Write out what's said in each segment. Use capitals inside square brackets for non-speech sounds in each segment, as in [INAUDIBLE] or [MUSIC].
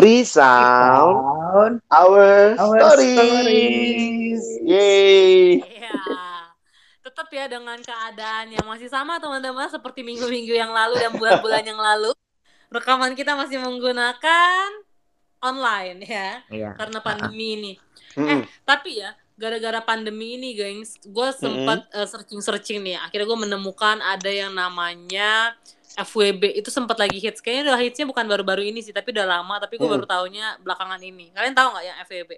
resound Sound our, our stories. stories. Yeay. Iya. Tetap ya dengan keadaan yang masih sama teman-teman seperti minggu-minggu yang lalu dan bulan-bulan yang lalu. Rekaman kita masih menggunakan online ya Iya. karena pandemi ini. Mm-mm. Tapi ya gara-gara pandemi ini gengs, gue sempat eh, searching-searching nih. Akhirnya gue menemukan ada yang namanya FWB itu sempat lagi hits. Kayaknya udah hitsnya bukan baru-baru ini sih, tapi udah lama. Tapi gue Mm. baru taunya belakangan ini. Kalian tahu nggak yang FWB?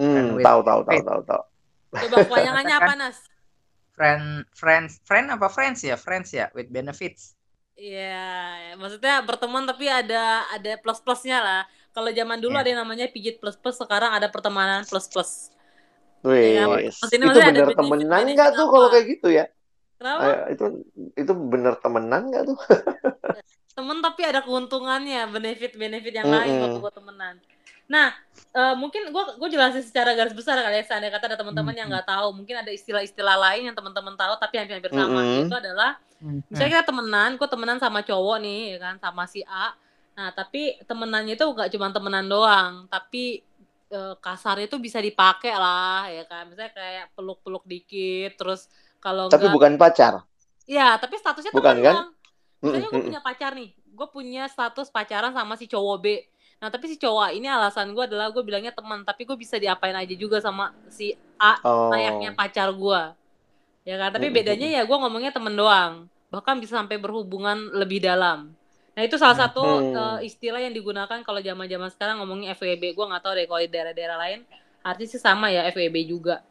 Hmm, tahu tahu tahu tahu tahu. Coba kepanjangannya [LAUGHS] apa Nas? Friend, friends, friend apa friends ya? Friends ya, with benefits. Iya, maksudnya berteman tapi ada ada plus-plusnya lah. Kalau zaman dulu Iya. ada yang namanya pijit plus-plus, sekarang ada pertemanan plus-plus. Wih, Iya, itu maksudnya- maksudnya ada bener temenan nggak tuh kalau kayak gitu ya? Kenapa? Eh, itu itu bener temenan nggak tuh? [LAUGHS] Temen tapi ada keuntungannya, benefit-benefit yang Mm-mm. lain waktu buat temenan. Nah, eh, mungkin gua gue jelasin secara garis besar kali ya, seandainya kata ada teman-teman yang nggak tahu, mungkin ada istilah-istilah lain yang teman-teman tahu tapi hampir-hampir sama. Mm-mm. Itu adalah Misalnya kita temenan, gue temenan sama cowok nih, ya kan, sama si A. Nah, tapi temenannya itu gak cuma temenan doang, tapi eh, kasarnya itu bisa dipakai lah, ya kan. Misalnya kayak peluk-peluk dikit, terus kalau Tapi enggak, bukan pacar. ya, tapi statusnya Bukan, teman kan? doang. Misalnya gue punya pacar nih, gue punya status pacaran sama si cowok B. Nah, tapi si cowok ini alasan gue adalah gue bilangnya teman, tapi gue bisa diapain aja juga sama si A Oh. layaknya pacar gua ya kan tapi bedanya ya gua ngomongnya temen doang bahkan bisa sampai berhubungan lebih dalam nah itu salah satu Hmm. eh, istilah yang digunakan kalau zaman zaman sekarang ngomongnya FWB gua nggak tahu deh kalau di daerah-daerah lain artinya sih sama ya FWB juga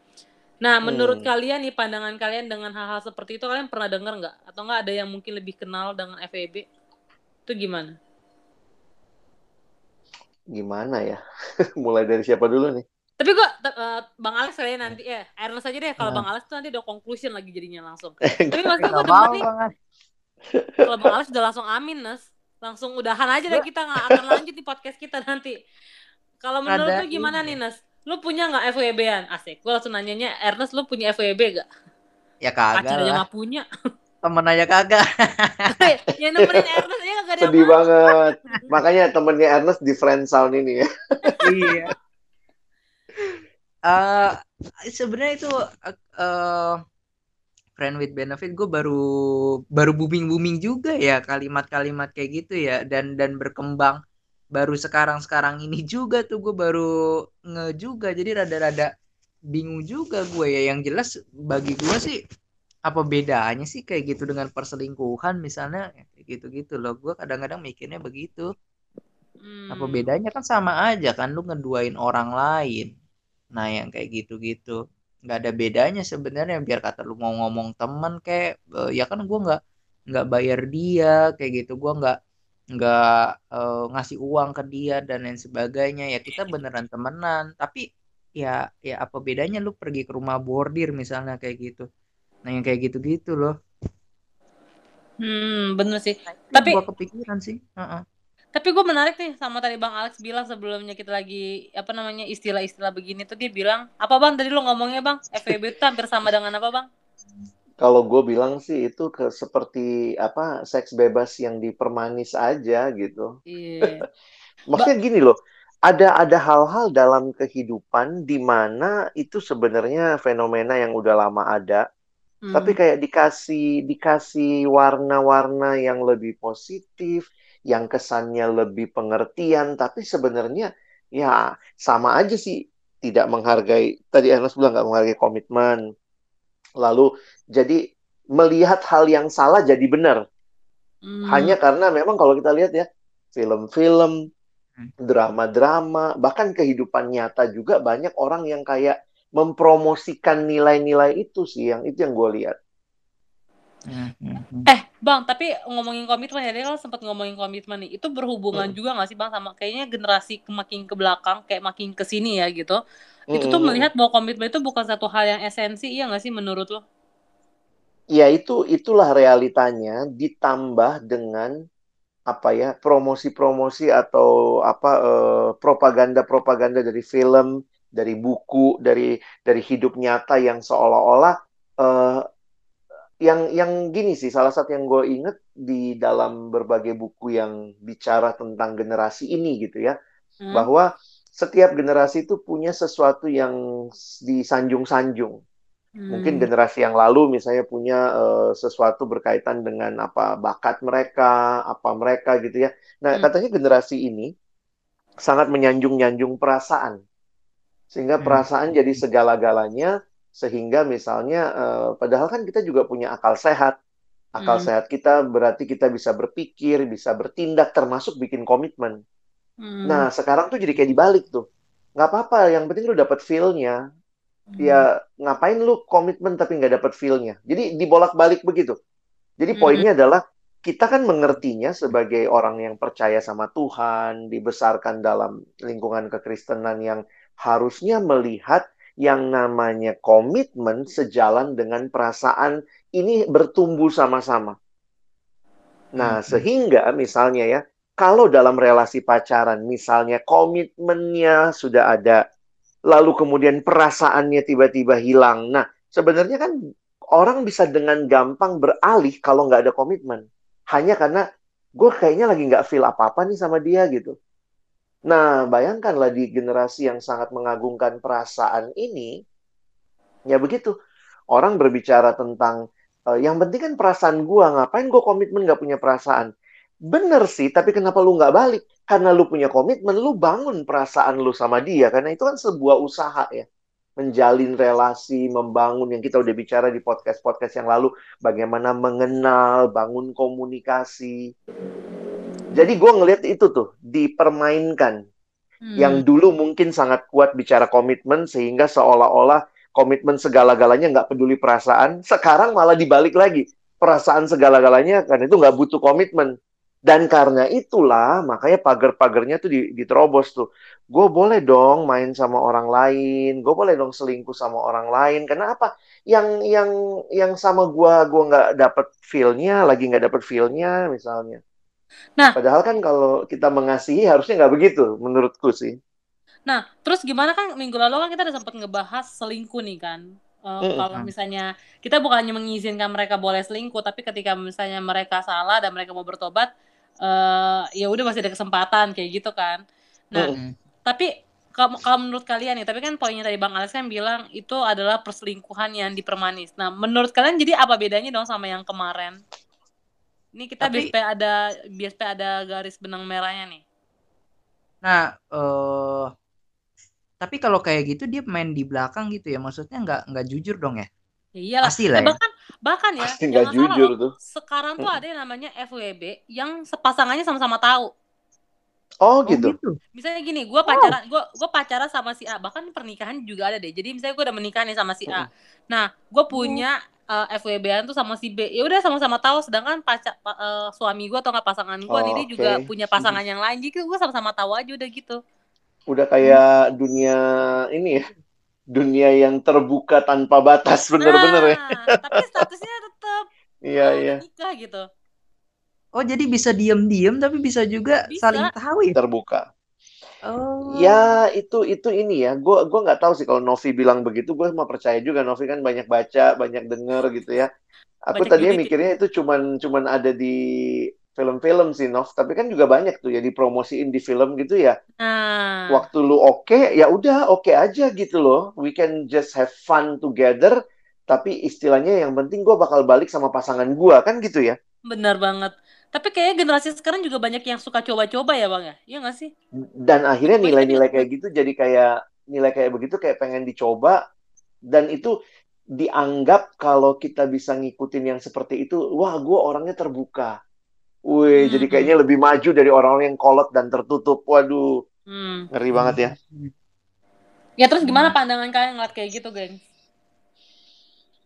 nah menurut Hmm. kalian nih pandangan kalian dengan hal-hal seperti itu kalian pernah dengar nggak atau nggak ada yang mungkin lebih kenal dengan FWB itu gimana Gimana ya? [LAUGHS] Mulai dari siapa dulu nih? tapi gua eh, bang Alex kalian nanti ya Ernest aja deh kalau Nah. bang Alex tuh nanti udah conclusion lagi jadinya langsung [LAUGHS] tapi maksudnya gua mau nih kalau Bang Alex udah langsung amin Nas langsung udahan aja deh kita nggak akan lanjut di podcast kita nanti kalau menurut Ada lu gimana ini. nih Nas lu punya nggak FWB-an asik gue langsung nanyanya Ernest lu punya FWB gak Ya kagak pacar aja lah. nggak punya [LAUGHS] Temen aja kagak. yang nemenin Ernest aja gak ada Sedih mau. banget. Makanya temennya Ernest di friend sound ini ya. [LAUGHS] iya. Eh sebenarnya itu eh friend with benefit gue baru baru booming booming juga ya kalimat-kalimat kayak gitu ya dan dan berkembang baru sekarang-sekarang ini juga tuh gue baru nge juga. Jadi rada-rada bingung juga gue ya. Yang jelas bagi gue sih apa bedanya sih kayak gitu dengan perselingkuhan misalnya? Ya, kayak gitu-gitu loh. Gue kadang-kadang mikirnya begitu. Hmm. apa bedanya? Kan sama aja kan lu ngeduain orang lain. Nah yang kayak gitu-gitu. Nggak ada bedanya sebenarnya. Biar kata lu mau ngomong temen kayak eh, ya kan gua nggak nggak bayar dia kayak gitu. Gua nggak nggak eh, ngasih uang ke dia dan lain sebagainya. Ya kita beneran temenan. Tapi ya ya apa bedanya lu pergi ke rumah bordir misalnya kayak gitu? Nah yang kayak gitu-gitu loh. Hmm bener sih. Tapi Tapi- gua kepikiran sih. Heeh. tapi gue menarik nih sama tadi Bang Alex bilang sebelumnya kita lagi apa namanya istilah-istilah begini tuh dia bilang apa Bang? Tadi lu ngomongnya Bang FWB itu hampir sama dengan apa Bang Kalau gue bilang sih itu ke seperti apa seks bebas yang dipermanis aja gitu. iya [LAUGHS] Maksudnya gini loh, ada ada hal-hal dalam kehidupan di mana itu sebenarnya fenomena yang udah lama ada, Hmm. tapi kayak dikasih dikasih warna-warna yang lebih positif, yang kesannya lebih pengertian, tapi sebenarnya ya sama aja sih tidak menghargai. Tadi Ernest bilang nggak menghargai komitmen. Lalu jadi melihat hal yang salah jadi benar. Hmm. Hanya karena memang kalau kita lihat ya, film-film, Hmm. drama-drama, bahkan kehidupan nyata juga banyak orang yang kayak mempromosikan nilai-nilai itu sih, yang itu yang gue lihat. Hmm, hmm, hmm. Eh, Bang, tapi ngomongin komitmen ya, kan sempat ngomongin komitmen nih. Itu berhubungan Hmm. juga nggak sih, Bang, sama kayaknya generasi makin ke belakang, kayak makin ke sini ya gitu. Itu tuh Mm-mm. melihat bahwa komitmen itu bukan satu hal yang esensi, iya nggak sih menurut lo? Ya itu itulah realitanya ditambah dengan apa ya promosi-promosi atau apa eh, propaganda-propaganda dari film, dari buku, dari dari hidup nyata yang seolah-olah eh, yang yang gini sih salah satu yang gue inget di dalam berbagai buku yang bicara tentang generasi ini gitu ya hmm. bahwa setiap generasi itu punya sesuatu yang disanjung-sanjung hmm. mungkin generasi yang lalu misalnya punya uh, sesuatu berkaitan dengan apa bakat mereka apa mereka gitu ya nah hmm. katanya generasi ini sangat menyanjung-nyanjung perasaan sehingga hmm. perasaan jadi segala-galanya sehingga misalnya uh, padahal kan kita juga punya akal sehat akal hmm. sehat kita berarti kita bisa berpikir bisa bertindak termasuk bikin komitmen hmm. nah sekarang tuh jadi kayak dibalik tuh nggak apa-apa yang penting lu dapat feelnya hmm. ya ngapain lu komitmen tapi nggak dapat feelnya jadi dibolak-balik begitu jadi hmm. poinnya adalah kita kan mengertinya sebagai orang yang percaya sama Tuhan, dibesarkan dalam lingkungan kekristenan yang harusnya melihat yang namanya komitmen sejalan dengan perasaan ini bertumbuh sama-sama. Nah, hmm. sehingga misalnya ya, kalau dalam relasi pacaran misalnya komitmennya sudah ada, lalu kemudian perasaannya tiba-tiba hilang. Nah, sebenarnya kan orang bisa dengan gampang beralih kalau nggak ada komitmen. Hanya karena gue kayaknya lagi nggak feel apa-apa nih sama dia gitu. Nah, bayangkanlah di generasi yang sangat mengagungkan perasaan ini, ya begitu. Orang berbicara tentang, e, yang penting kan perasaan gua, ngapain gua komitmen gak punya perasaan? Bener sih, tapi kenapa lu nggak balik? Karena lu punya komitmen, lu bangun perasaan lu sama dia. Karena itu kan sebuah usaha ya. Menjalin relasi, membangun yang kita udah bicara di podcast-podcast yang lalu. Bagaimana mengenal, bangun komunikasi. Jadi gue ngelihat itu tuh dipermainkan. Hmm. Yang dulu mungkin sangat kuat bicara komitmen sehingga seolah-olah komitmen segala-galanya nggak peduli perasaan. Sekarang malah dibalik lagi perasaan segala-galanya karena itu nggak butuh komitmen. Dan karena itulah makanya pagar-pagarnya tuh diterobos tuh. Gue boleh dong main sama orang lain, gue boleh dong selingkuh sama orang lain. Karena apa? Yang yang yang sama gue gue nggak dapet feelnya, lagi nggak dapet feelnya misalnya Nah, padahal kan kalau kita mengasihi harusnya nggak begitu, menurutku sih. Nah, terus gimana kan minggu lalu kan kita udah sempat ngebahas selingkuh nih kan. Uh, mm Kalau misalnya kita bukannya mengizinkan mereka boleh selingkuh, tapi ketika misalnya mereka salah dan mereka mau bertobat, uh, ya udah masih ada kesempatan kayak gitu kan. Nah, mm tapi kalau, kalau menurut kalian nih, tapi kan poinnya tadi Bang Alex kan bilang itu adalah perselingkuhan yang dipermanis. Nah, menurut kalian jadi apa bedanya dong sama yang kemarin? Ini kita Tapi, BSP ada BSP ada garis benang merahnya nih. Nah, uh, tapi kalau kayak gitu dia main di belakang gitu ya, maksudnya nggak nggak jujur dong ya? Ya iyalah. Pasti lah. Ya. Bahkan bahkan ya, Pasti nggak jujur loh, tuh. Sekarang tuh ada yang namanya FWB yang sepasangannya sama-sama tahu. Oh, oh gitu. gitu. Misalnya gini, gue pacaran, gue gue pacaran sama si A, bahkan pernikahan juga ada deh. Jadi misalnya gue udah menikah nih sama si A. Nah, gue punya uh, eh, FWB-an tuh sama si B. Ya udah sama-sama tahu. Sedangkan pacar uh, suami gue atau nggak pasangan gue oh, ini okay. juga punya pasangan yang lain. Jadi gue sama-sama tahu aja udah gitu. Udah kayak hmm. dunia ini ya. Dunia yang terbuka tanpa batas bener-bener nah, ya tapi statusnya tetap iya uh, iya. nikah gitu. Oh jadi bisa diem-diem tapi bisa juga bisa. saling tahu ya terbuka Oh. Ya itu itu ini ya. Gue gua nggak tahu sih kalau Novi bilang begitu. Gue mau percaya juga Novi kan banyak baca, banyak denger gitu ya. Aku banyak tadinya mikirnya itu cuman cuman ada di film-film sih Nov. Tapi kan juga banyak tuh ya dipromosiin di film gitu ya. Hmm. Waktu lu oke, okay, ya udah oke okay aja gitu loh. We can just have fun together. Tapi istilahnya yang penting gue bakal balik sama pasangan gue kan gitu ya. Benar banget. Tapi kayaknya generasi sekarang juga banyak yang suka coba-coba ya bang ya, iya nggak sih? Dan akhirnya nilai-nilai kayak gitu jadi kayak nilai kayak begitu kayak pengen dicoba dan itu dianggap kalau kita bisa ngikutin yang seperti itu, wah gue orangnya terbuka. Wih, hmm. jadi kayaknya lebih maju dari orang-orang yang kolot dan tertutup. Waduh, hmm. ngeri banget ya. Ya terus gimana pandangan kalian ngeliat kayak gitu, geng?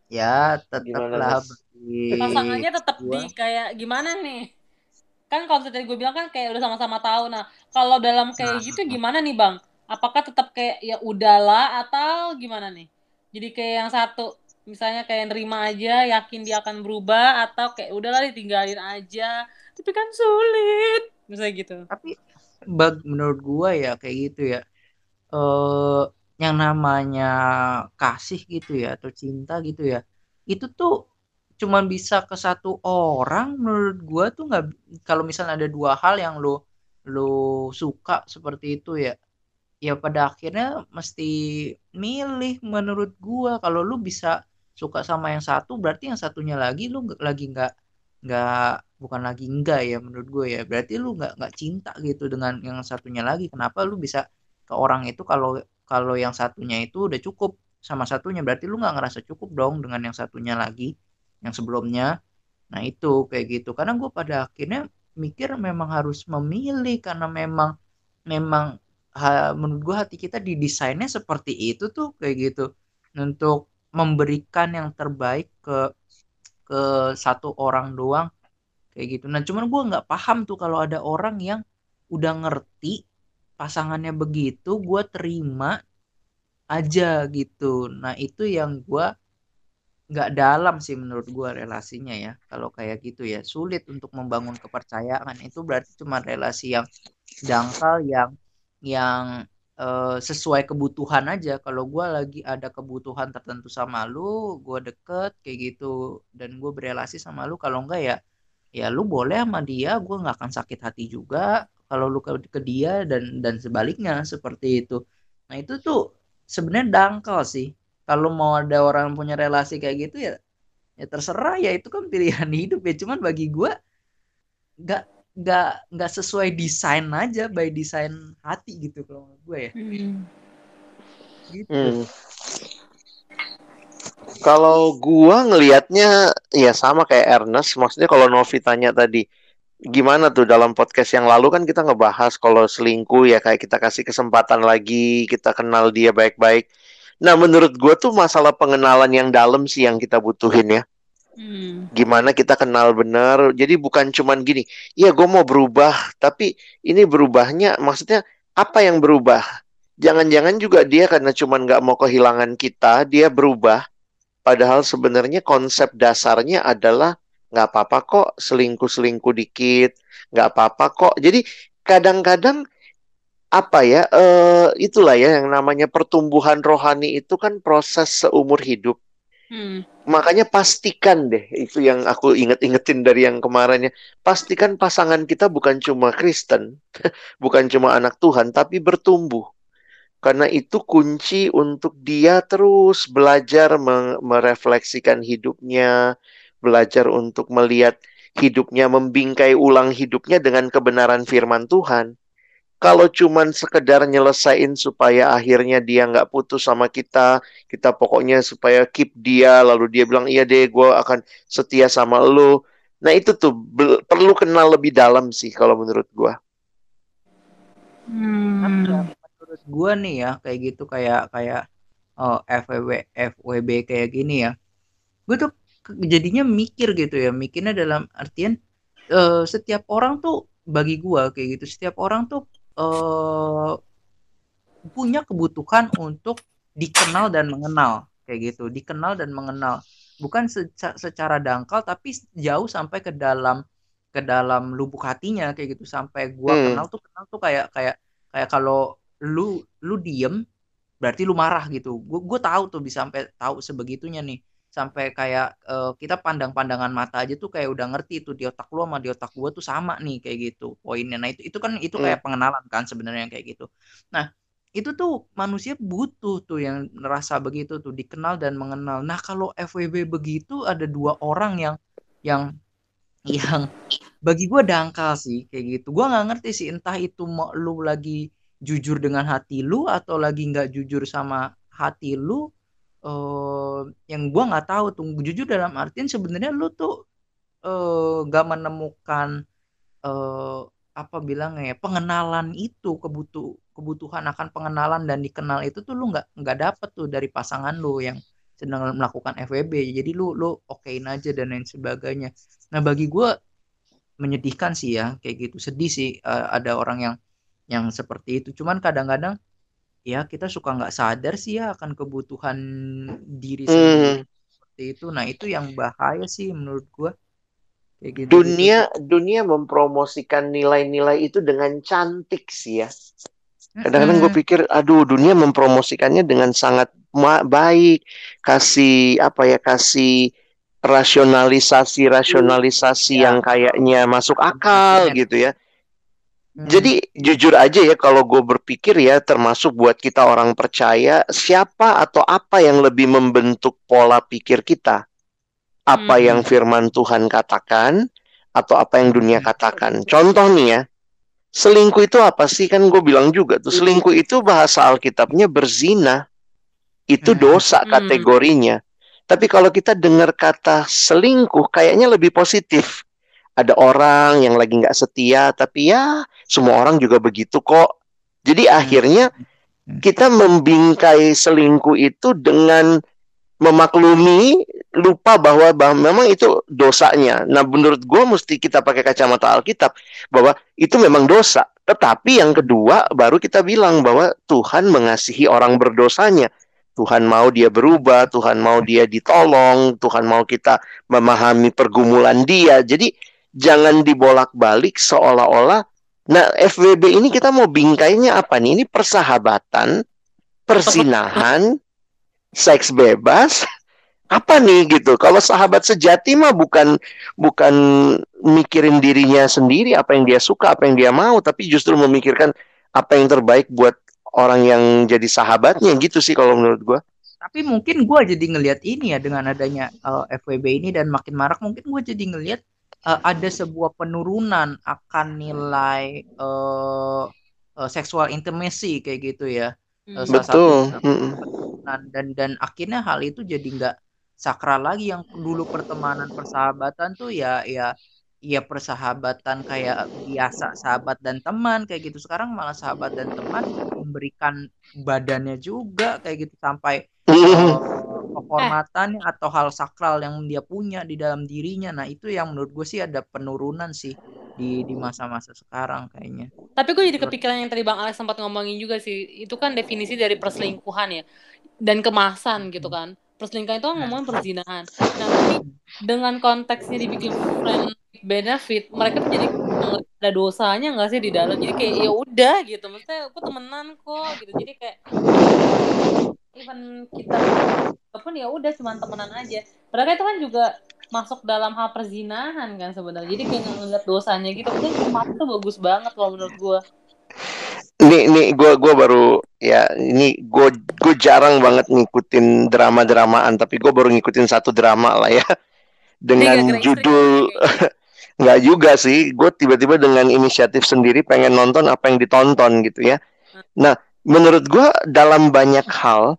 Ya, tetaplah pasangannya tetap di kayak gimana nih? Kan kalau tadi gue bilang kan kayak udah sama-sama tahu. Nah, kalau dalam kayak nah. gitu gimana nih, Bang? Apakah tetap kayak ya udahlah atau gimana nih? Jadi kayak yang satu misalnya kayak nerima aja, yakin dia akan berubah atau kayak udahlah ditinggalin aja. Tapi kan sulit. Misalnya gitu. Tapi bag menurut gue ya kayak gitu ya. Eh uh, yang namanya kasih gitu ya atau cinta gitu ya. Itu tuh cuma bisa ke satu orang menurut gue tuh nggak kalau misalnya ada dua hal yang lo lo suka seperti itu ya ya pada akhirnya mesti milih menurut gue kalau lu bisa suka sama yang satu berarti yang satunya lagi lu lagi nggak nggak bukan lagi enggak ya menurut gue ya. Berarti lu nggak nggak cinta gitu dengan yang satunya lagi. Kenapa lu bisa ke orang itu kalau kalau yang satunya itu udah cukup sama satunya? Berarti lu nggak ngerasa cukup dong dengan yang satunya lagi yang sebelumnya. Nah itu kayak gitu. Karena gue pada akhirnya mikir memang harus memilih karena memang memang ha, menurut gue hati kita didesainnya seperti itu tuh kayak gitu. Untuk memberikan yang terbaik ke ke satu orang doang kayak gitu. Nah cuman gue nggak paham tuh kalau ada orang yang udah ngerti pasangannya begitu gue terima aja gitu. Nah itu yang gue nggak dalam sih menurut gue relasinya ya. Kalau kayak gitu ya sulit untuk membangun kepercayaan. Itu berarti cuma relasi yang dangkal yang yang uh, sesuai kebutuhan aja. Kalau gue lagi ada kebutuhan tertentu sama lu gue deket kayak gitu dan gue berelasi sama lu kalau enggak ya ya lu boleh sama dia gue nggak akan sakit hati juga kalau lu ke, ke dia dan dan sebaliknya seperti itu. Nah itu tuh sebenarnya dangkal sih kalau mau ada orang punya relasi kayak gitu ya ya terserah. Ya itu kan pilihan [LAUGHS] hidup ya. Cuman bagi gue nggak nggak nggak sesuai desain aja by desain hati gitu kalau gue ya. Hmm. gitu. Hmm. kalau gue ngelihatnya ya sama kayak Ernest. Maksudnya kalau Novi tanya tadi gimana tuh dalam podcast yang lalu kan kita ngebahas kalau selingkuh ya kayak kita kasih kesempatan lagi kita kenal dia baik-baik nah menurut gue tuh masalah pengenalan yang dalam sih yang kita butuhin ya Hmm. Gimana kita kenal benar? Jadi bukan cuman gini, iya gue mau berubah, tapi ini berubahnya maksudnya apa yang berubah? Jangan-jangan juga dia karena cuman nggak mau kehilangan kita, dia berubah. Padahal sebenarnya konsep dasarnya adalah nggak apa-apa kok selingkuh-selingkuh dikit, nggak apa-apa kok. Jadi kadang-kadang apa ya, uh, itulah ya yang namanya pertumbuhan rohani itu kan proses seumur hidup. Hmm. Makanya pastikan deh, itu yang aku inget-ingetin dari yang kemarinnya. Pastikan pasangan kita bukan cuma Kristen, [LAUGHS] bukan cuma anak Tuhan, tapi bertumbuh. Karena itu kunci untuk dia terus belajar merefleksikan hidupnya, belajar untuk melihat hidupnya, membingkai ulang hidupnya dengan kebenaran firman Tuhan kalau cuman sekedar nyelesain supaya akhirnya dia nggak putus sama kita, kita pokoknya supaya keep dia, lalu dia bilang iya deh, gue akan setia sama lo. Nah itu tuh perlu kenal lebih dalam sih kalau menurut gue. Hmm. menurut gue nih ya kayak gitu kayak kayak oh, FWB FWB kayak gini ya, gue tuh jadinya mikir gitu ya, mikirnya dalam artian uh, setiap orang tuh bagi gue kayak gitu, setiap orang tuh uh, punya kebutuhan untuk dikenal dan mengenal kayak gitu. Dikenal dan mengenal. Bukan seca secara dangkal tapi jauh sampai ke dalam ke dalam lubuk hatinya kayak gitu. Sampai gua hmm. kenal tuh kenal tuh kayak kayak kayak kalau lu lu diem berarti lu marah gitu. Gua gua tahu tuh bisa sampai tahu sebegitunya nih sampai kayak uh, kita pandang-pandangan mata aja tuh kayak udah ngerti tuh di otak lu sama di otak gua tuh sama nih kayak gitu poinnya. Nah itu itu kan itu kayak hmm. pengenalan kan sebenarnya kayak gitu. Nah itu tuh manusia butuh tuh yang ngerasa begitu tuh dikenal dan mengenal. Nah kalau FWB begitu ada dua orang yang yang yang bagi gue dangkal sih kayak gitu. Gue nggak ngerti sih entah itu mau lu lagi jujur dengan hati lu atau lagi nggak jujur sama hati lu uh, yang gue nggak tahu tuh jujur dalam artian sebenarnya lu tuh uh, gak menemukan uh, apa bilangnya ya pengenalan itu kebutuh kebutuhan akan pengenalan dan dikenal itu tuh lu nggak nggak dapet tuh dari pasangan lu yang sedang melakukan FWB jadi lu lu okein aja dan lain sebagainya. Nah bagi gue menyedihkan sih ya kayak gitu. Sedih sih uh, ada orang yang yang seperti itu. Cuman kadang-kadang ya kita suka nggak sadar sih ya akan kebutuhan diri sendiri hmm. seperti itu nah itu yang bahaya sih menurut gua kayak gitu dunia gitu. dunia mempromosikan nilai-nilai itu dengan cantik sih ya kadang-kadang gue pikir aduh dunia mempromosikannya dengan sangat baik kasih apa ya kasih rasionalisasi-rasionalisasi Ya. yang kayaknya masuk akal Hmm. gitu ya. Hmm. Jadi jujur aja ya kalau gue berpikir ya termasuk buat kita orang percaya siapa atau apa yang lebih membentuk pola pikir kita? Apa Hmm. yang firman Tuhan katakan atau apa yang dunia Hmm. katakan? Contoh nih ya, selingkuh itu apa sih? Kan gue bilang juga tuh selingkuh itu bahasa Alkitabnya berzina. Itu Hmm. dosa Hmm. kategorinya. Tapi kalau kita dengar kata selingkuh kayaknya lebih positif. Ada orang yang lagi nggak setia, tapi ya semua orang juga begitu kok. Jadi akhirnya Hmm. kita membingkai selingkuh itu dengan memaklumi lupa bahwa, bahwa memang itu dosanya. Nah, menurut gue mesti kita pakai kacamata Alkitab bahwa itu memang dosa. Tetapi yang kedua baru kita bilang bahwa Tuhan mengasihi orang berdosanya. Tuhan mau dia berubah, Tuhan mau dia ditolong, Tuhan mau kita memahami pergumulan dia. Jadi jangan dibolak-balik seolah-olah nah FWB ini kita mau bingkainya apa nih? Ini persahabatan, persinahan, [LAUGHS] seks bebas. Apa nih gitu? Kalau sahabat sejati mah bukan bukan mikirin dirinya sendiri apa yang dia suka, apa yang dia mau, tapi justru memikirkan apa yang terbaik buat orang yang jadi sahabatnya gitu sih kalau menurut gua. Tapi mungkin gue jadi ngelihat ini ya dengan adanya uh, FWB ini dan makin marak mungkin gue jadi ngelihat uh, ada sebuah penurunan akan nilai uh, uh, sexual intimacy kayak gitu ya. Uh, Hmm. salah satu Betul. penurunan dan dan akhirnya hal itu jadi nggak sakral lagi yang dulu pertemanan persahabatan tuh ya ya ya persahabatan kayak biasa sahabat dan teman kayak gitu sekarang malah sahabat dan teman memberikan badannya juga kayak gitu sampai kehormatan atau hal sakral yang dia punya di dalam dirinya nah itu yang menurut gue sih ada penurunan sih di di masa-masa sekarang kayaknya Tapi gue jadi kepikiran yang tadi Bang Alex sempat ngomongin juga sih. Itu kan definisi dari perselingkuhan ya. Dan kemasan gitu kan. Perselingkuhan itu kan ngomongin perzinahan. Nah, tapi dengan konteksnya dibikin friend benefit, mereka tuh jadi ada dosanya nggak sih di dalam. Jadi kayak ya udah gitu. Maksudnya aku temenan kok gitu. Jadi kayak even kita pun ya udah cuma temenan aja. Padahal itu kan juga masuk dalam hal perzinahan kan sebenarnya. Jadi kayak ngeliat dosanya gitu. Mungkin kemarin tuh bagus banget kalau menurut gue. Nih, nih gue gua baru ya ini gue gue jarang banget ngikutin drama-dramaan, tapi gue baru ngikutin satu drama lah ya dengan judul kan, nggak juga sih. Gue tiba-tiba dengan inisiatif sendiri pengen nonton apa yang ditonton gitu ya. Nah, menurut gue dalam banyak hal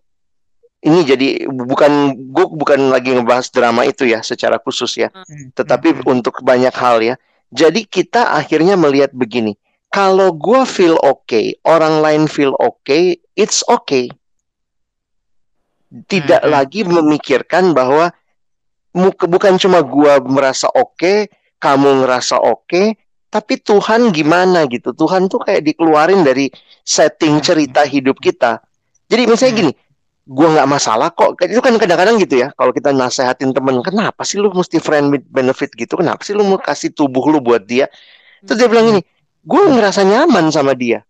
ini jadi bukan gue bukan lagi ngebahas drama itu ya secara khusus ya, tetapi untuk banyak hal ya. Jadi kita akhirnya melihat begini. Kalau gue feel okay, orang lain feel okay, it's okay. Tidak Hmm, hmm. lagi memikirkan bahwa bukan cuma gua merasa oke, kamu ngerasa oke, tapi Tuhan gimana gitu. Tuhan tuh kayak dikeluarin dari setting cerita hidup kita. Jadi misalnya Hmm. gini, gua nggak masalah kok. Itu kan kadang-kadang gitu ya. Kalau kita nasehatin temen, kenapa sih lu mesti friend with benefit gitu? Kenapa sih lu mau kasih tubuh lu buat dia? Terus dia bilang gini, gue ngerasa nyaman sama dia.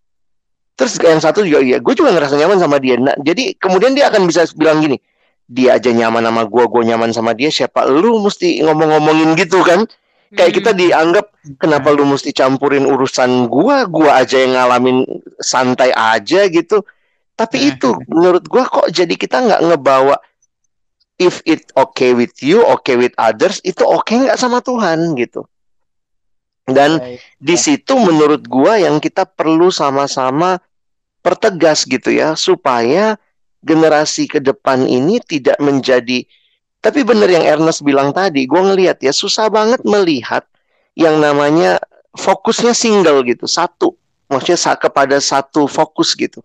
Terus yang satu juga iya, gue juga ngerasa nyaman sama dia. Nah, jadi kemudian dia akan bisa bilang gini, dia aja nyaman sama gue, gue nyaman sama dia. Siapa lu mesti ngomong-ngomongin gitu kan? Kayak kita Hmm. dianggap kenapa lu mesti campurin urusan gua, gua aja yang ngalamin santai aja gitu. Tapi Hmm. itu menurut gua kok jadi kita nggak ngebawa if it okay with you, okay with others, itu oke nggak sama Tuhan gitu. Dan Baik. di situ menurut gua yang kita perlu sama-sama pertegas gitu ya supaya generasi ke depan ini tidak menjadi tapi bener yang Ernest bilang tadi gua ngelihat ya susah banget melihat yang namanya fokusnya single gitu satu maksudnya kepada satu fokus gitu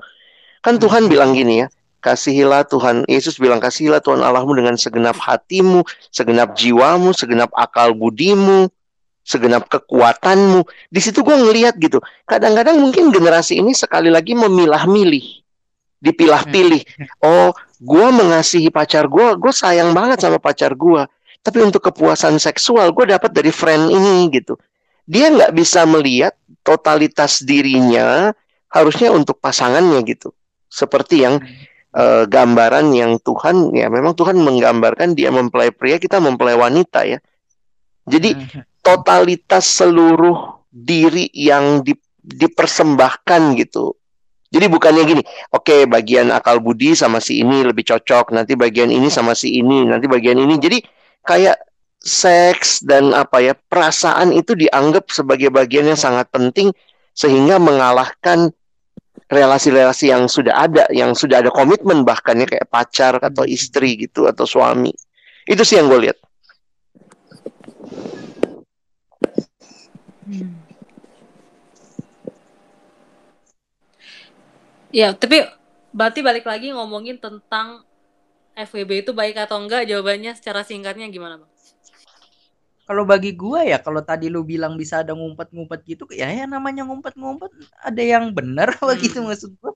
kan Tuhan bilang gini ya kasihilah Tuhan Yesus bilang kasihilah Tuhan Allahmu dengan segenap hatimu segenap jiwamu segenap akal budimu segenap kekuatanmu. Di situ gue ngelihat gitu. Kadang-kadang mungkin generasi ini sekali lagi memilah-milih, dipilah-pilih. Oh, gue mengasihi pacar gue, gue sayang banget sama pacar gue. Tapi untuk kepuasan seksual gue dapat dari friend ini gitu. Dia nggak bisa melihat totalitas dirinya harusnya untuk pasangannya gitu. Seperti yang uh, gambaran yang Tuhan ya memang Tuhan menggambarkan dia mempelai pria kita mempelai wanita ya jadi hmm. totalitas seluruh diri yang di, dipersembahkan gitu jadi bukannya gini, oke okay, bagian akal budi sama si ini lebih cocok, nanti bagian ini sama si ini, nanti bagian ini. Jadi kayak seks dan apa ya perasaan itu dianggap sebagai bagian yang sangat penting sehingga mengalahkan relasi-relasi yang sudah ada, yang sudah ada komitmen bahkan ya kayak pacar atau istri gitu atau suami. Itu sih yang gue lihat. Ya, tapi berarti balik lagi ngomongin tentang FWB itu baik atau enggak, jawabannya secara singkatnya gimana, Bang? Kalau bagi gua ya, kalau tadi lu bilang bisa ada ngumpet-ngumpet gitu, ya ya namanya ngumpet-ngumpet ada yang benar [LAUGHS] apa gitu hmm. gitu maksud gua.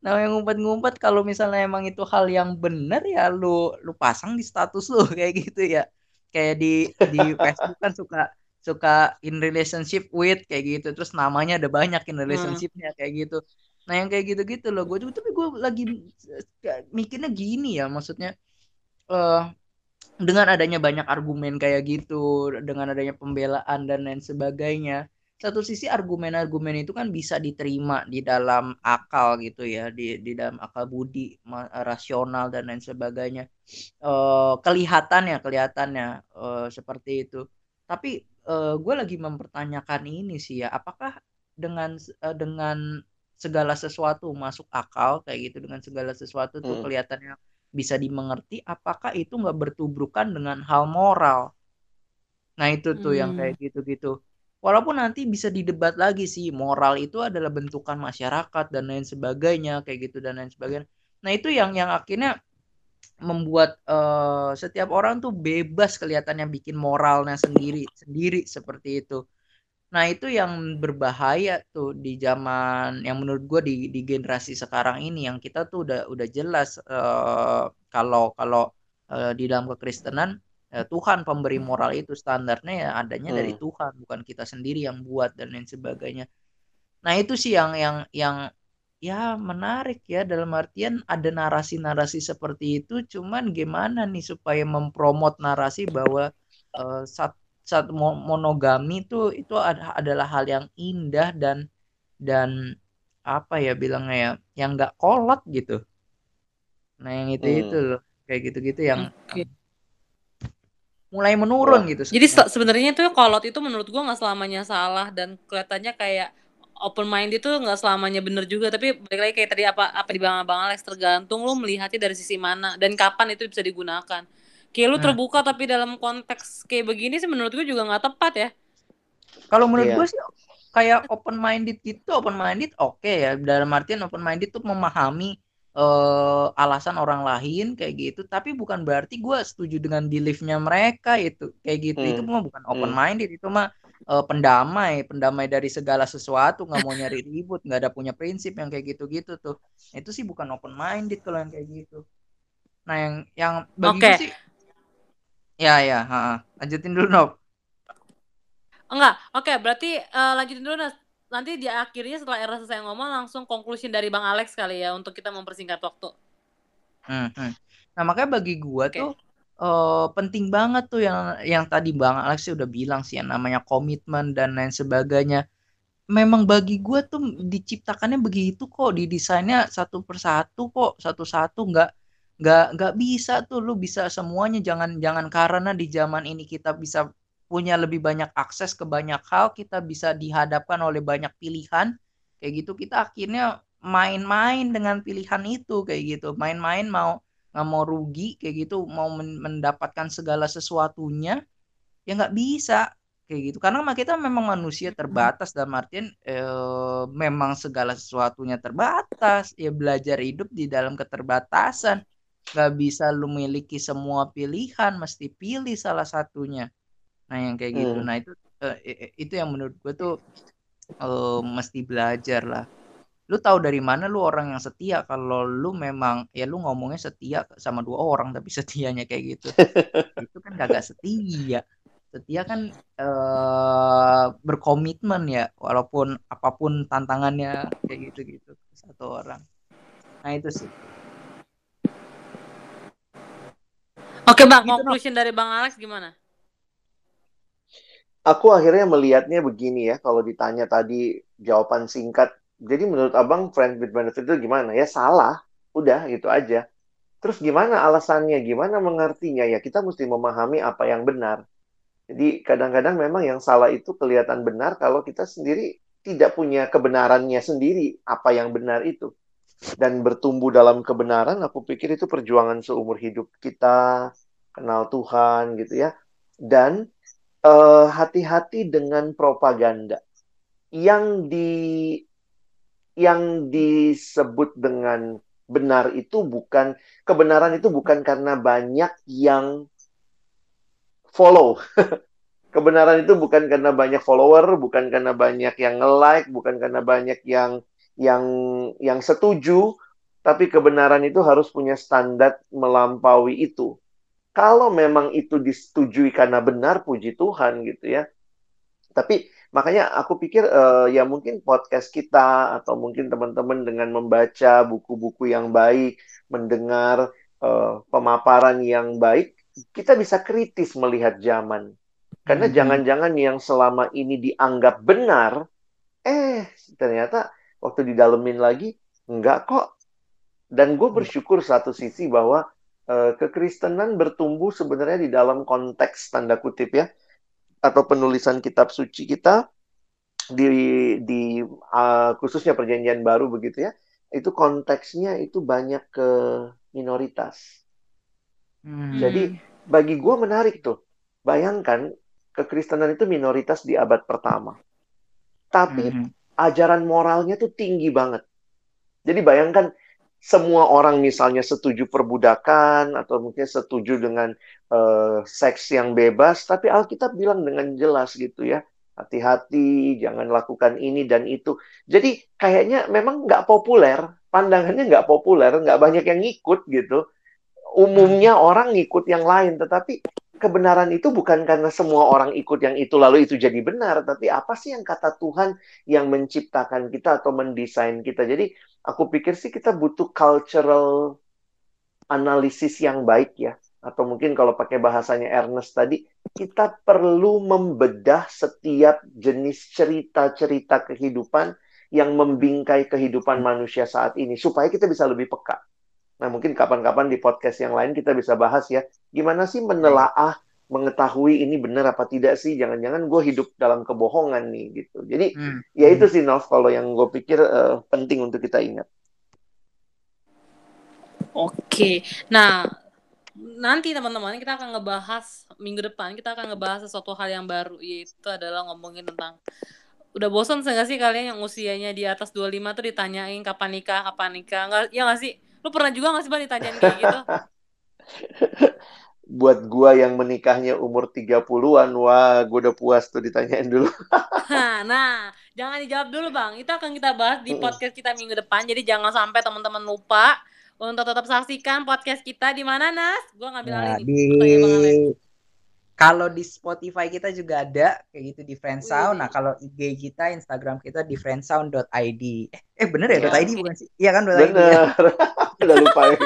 Namanya ngumpet-ngumpet kalau misalnya emang itu hal yang benar ya lu lu pasang di status lu [LAUGHS] kayak gitu ya. Kayak di di Facebook kan suka suka in relationship with kayak gitu terus namanya ada banyak in hmm. relationshipnya kayak gitu Nah yang kayak gitu-gitu loh, gue juga tapi gue lagi mikirnya gini ya, maksudnya uh, dengan adanya banyak argumen kayak gitu, dengan adanya pembelaan dan lain sebagainya, satu sisi argumen-argumen itu kan bisa diterima di dalam akal gitu ya, di di dalam akal budi, rasional dan lain sebagainya. Uh, kelihatannya, kelihatannya uh, seperti itu. Tapi uh, gue lagi mempertanyakan ini sih ya, apakah dengan dengan segala sesuatu masuk akal kayak gitu dengan segala sesuatu tuh hmm. kelihatannya bisa dimengerti apakah itu nggak bertubrukan dengan hal moral nah itu tuh hmm. yang kayak gitu-gitu walaupun nanti bisa didebat lagi sih moral itu adalah bentukan masyarakat dan lain sebagainya kayak gitu dan lain sebagainya nah itu yang yang akhirnya membuat uh, setiap orang tuh bebas kelihatannya bikin moralnya sendiri sendiri seperti itu Nah, itu yang berbahaya tuh di zaman yang menurut gue di di generasi sekarang ini yang kita tuh udah udah jelas uh, kalau kalau uh, di dalam kekristenan uh, Tuhan pemberi moral itu standarnya ya adanya hmm. dari Tuhan bukan kita sendiri yang buat dan lain sebagainya. Nah, itu sih yang yang yang ya menarik ya dalam artian ada narasi-narasi seperti itu cuman gimana nih supaya mempromot narasi bahwa uh, satu saat monogami itu itu adalah hal yang indah dan dan apa ya bilangnya ya yang nggak kolot gitu nah yang itu hmm. itu loh kayak gitu gitu yang okay. mulai menurun gitu jadi sebenarnya tuh kolot itu menurut gua nggak selamanya salah dan kelihatannya kayak open mind itu nggak selamanya benar juga tapi balik lagi kayak tadi apa apa di bang bang Alex tergantung lo melihatnya dari sisi mana dan kapan itu bisa digunakan kayak lu nah. terbuka tapi dalam konteks kayak begini sih menurut gue juga nggak tepat ya kalau menurut yeah. gue sih kayak open minded gitu open minded oke okay ya dalam artian open minded tuh memahami uh, alasan orang lain kayak gitu tapi bukan berarti gue setuju dengan beliefnya mereka itu kayak gitu hmm. itu mah bukan open minded hmm. itu mah uh, pendamai pendamai dari segala sesuatu nggak mau nyari ribut nggak ada punya prinsip yang kayak gitu gitu tuh itu sih bukan open minded kalau yang kayak gitu nah yang yang bagi okay. sih Ya ya, ha, lanjutin dulu Nob. Enggak, oke berarti uh, lanjutin dulu Nanti di akhirnya setelah Era selesai ngomong langsung conclusion dari Bang Alex kali ya untuk kita mempersingkat waktu. Hmm, hmm. Nah makanya bagi gua okay. tuh uh, penting banget tuh yang yang tadi Bang Alex udah bilang sih yang namanya komitmen dan lain sebagainya. Memang bagi gua tuh diciptakannya begitu kok, didesainnya satu persatu kok, satu-satu nggak nggak nggak bisa tuh lu bisa semuanya. Jangan jangan karena di zaman ini kita bisa punya lebih banyak akses ke banyak hal kita bisa dihadapkan oleh banyak pilihan. Kayak gitu kita akhirnya main-main dengan pilihan itu kayak gitu. Main-main mau nggak mau rugi kayak gitu. Mau mendapatkan segala sesuatunya ya nggak bisa kayak gitu. Karena kita memang manusia terbatas dalam artian eh, memang segala sesuatunya terbatas. Ya belajar hidup di dalam keterbatasan nggak bisa lu miliki semua pilihan mesti pilih salah satunya. Nah yang kayak gitu. Hmm. nah itu uh, itu yang menurut gue tuh uh, mesti belajar lah. Lu tahu dari mana lu orang yang setia? Kalau lu memang ya lu ngomongnya setia sama dua orang tapi [LAUGHS] setianya kayak gitu. Itu kan gak setia. Setia kan uh, berkomitmen ya walaupun apa pun tantangannya kayak gitu gitu satu orang. Nah itu sih Oke bang, Gitu, conclusion dari bang Alex gimana? Aku akhirnya melihatnya begini ya, kalau ditanya tadi jawaban singkat. Jadi menurut abang friend with benefit itu gimana? Ya salah, udah gitu aja. Terus gimana alasannya? Gimana mengertinya? Ya kita mesti memahami apa yang benar. Jadi kadang-kadang memang yang salah itu kelihatan benar kalau kita sendiri tidak punya kebenarannya sendiri apa yang benar itu. Dan bertumbuh dalam kebenaran, aku pikir itu perjuangan seumur hidup kita, kenal Tuhan gitu ya. Dan eh, hati-hati dengan propaganda yang di yang disebut dengan benar itu bukan kebenaran itu bukan karena banyak yang follow. [LAUGHS] Kebenaran itu bukan karena banyak follower, bukan karena banyak yang nge-like, bukan karena banyak yang yang yang setuju, tapi kebenaran itu harus punya standar melampaui itu. Kalau memang itu disetujui karena benar, puji Tuhan gitu ya. Tapi makanya aku pikir uh, ya mungkin podcast kita atau mungkin teman-teman dengan membaca buku-buku yang baik, mendengar uh, pemaparan yang baik, kita bisa kritis melihat zaman. Karena Hmm. jangan-jangan yang selama ini dianggap benar, eh ternyata waktu didalemin lagi enggak kok. Dan gue bersyukur satu sisi bahwa uh, kekristenan bertumbuh sebenarnya di dalam konteks tanda kutip ya atau penulisan kitab suci kita di di uh, khususnya perjanjian baru begitu ya itu konteksnya itu banyak ke minoritas Hmm. jadi bagi gue menarik tuh bayangkan kekristenan itu minoritas di abad pertama tapi Hmm. Ajaran moralnya tuh tinggi banget jadi bayangkan semua orang misalnya setuju perbudakan atau mungkin setuju dengan uh, seks yang bebas, tapi Alkitab bilang dengan jelas gitu ya, hati-hati, jangan lakukan ini dan itu. Jadi kayaknya memang nggak populer, pandangannya nggak populer, nggak banyak yang ngikut gitu. Umumnya orang ngikut yang lain, tetapi kebenaran itu bukan karena semua orang ikut yang itu lalu itu jadi benar, tapi apa sih yang kata Tuhan yang menciptakan kita atau mendesain kita. Jadi aku pikir sih kita butuh cultural analisis yang baik ya. Atau mungkin kalau pakai bahasanya Ernest tadi, kita perlu membedah setiap jenis cerita-cerita kehidupan yang membingkai kehidupan manusia saat ini supaya kita bisa lebih peka. Nah, mungkin kapan-kapan di podcast yang lain kita bisa bahas ya, gimana sih menelaah, mengetahui ini benar apa tidak sih? Jangan-jangan gue hidup dalam kebohongan nih gitu. Jadi Hmm. ya itu sih Nov kalau yang gue pikir eh, penting untuk kita ingat. Oke, nah nanti teman-teman kita akan ngebahas minggu depan kita akan ngebahas sesuatu hal yang baru yaitu adalah ngomongin tentang udah bosan nggak sih kalian yang usianya di atas 25 tuh ditanyain kapan nikah kapan nikah nggak ya nggak sih lu pernah juga nggak sih bang ditanyain kayak gitu [LAUGHS] Buat gua yang menikahnya umur 30-an, wah gua udah puas tuh ditanyain dulu. [LAUGHS] Nah, jangan dijawab dulu bang. Itu akan kita bahas di podcast kita minggu depan. Jadi jangan sampai teman-teman lupa untuk tetap saksikan podcast kita di mana Nas? Gua ngambil Nah, alih di. Kalau di Spotify kita juga ada kayak gitu di Friendsound. Nah, kalau IG kita, Instagram kita di friendsound.id. Eh, eh bener ya, Ya, .id bukan sih? Iya kan .id ya. Bener. [LAUGHS] udah lupa ya.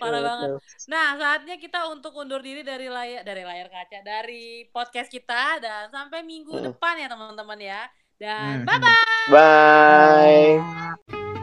Parah Betul. banget. Nah, saatnya kita untuk undur diri dari layar dari layar kaca, dari podcast kita dan sampai minggu Mm. depan ya teman-teman ya. Dan Hmm. bye bye. Bye. Bye.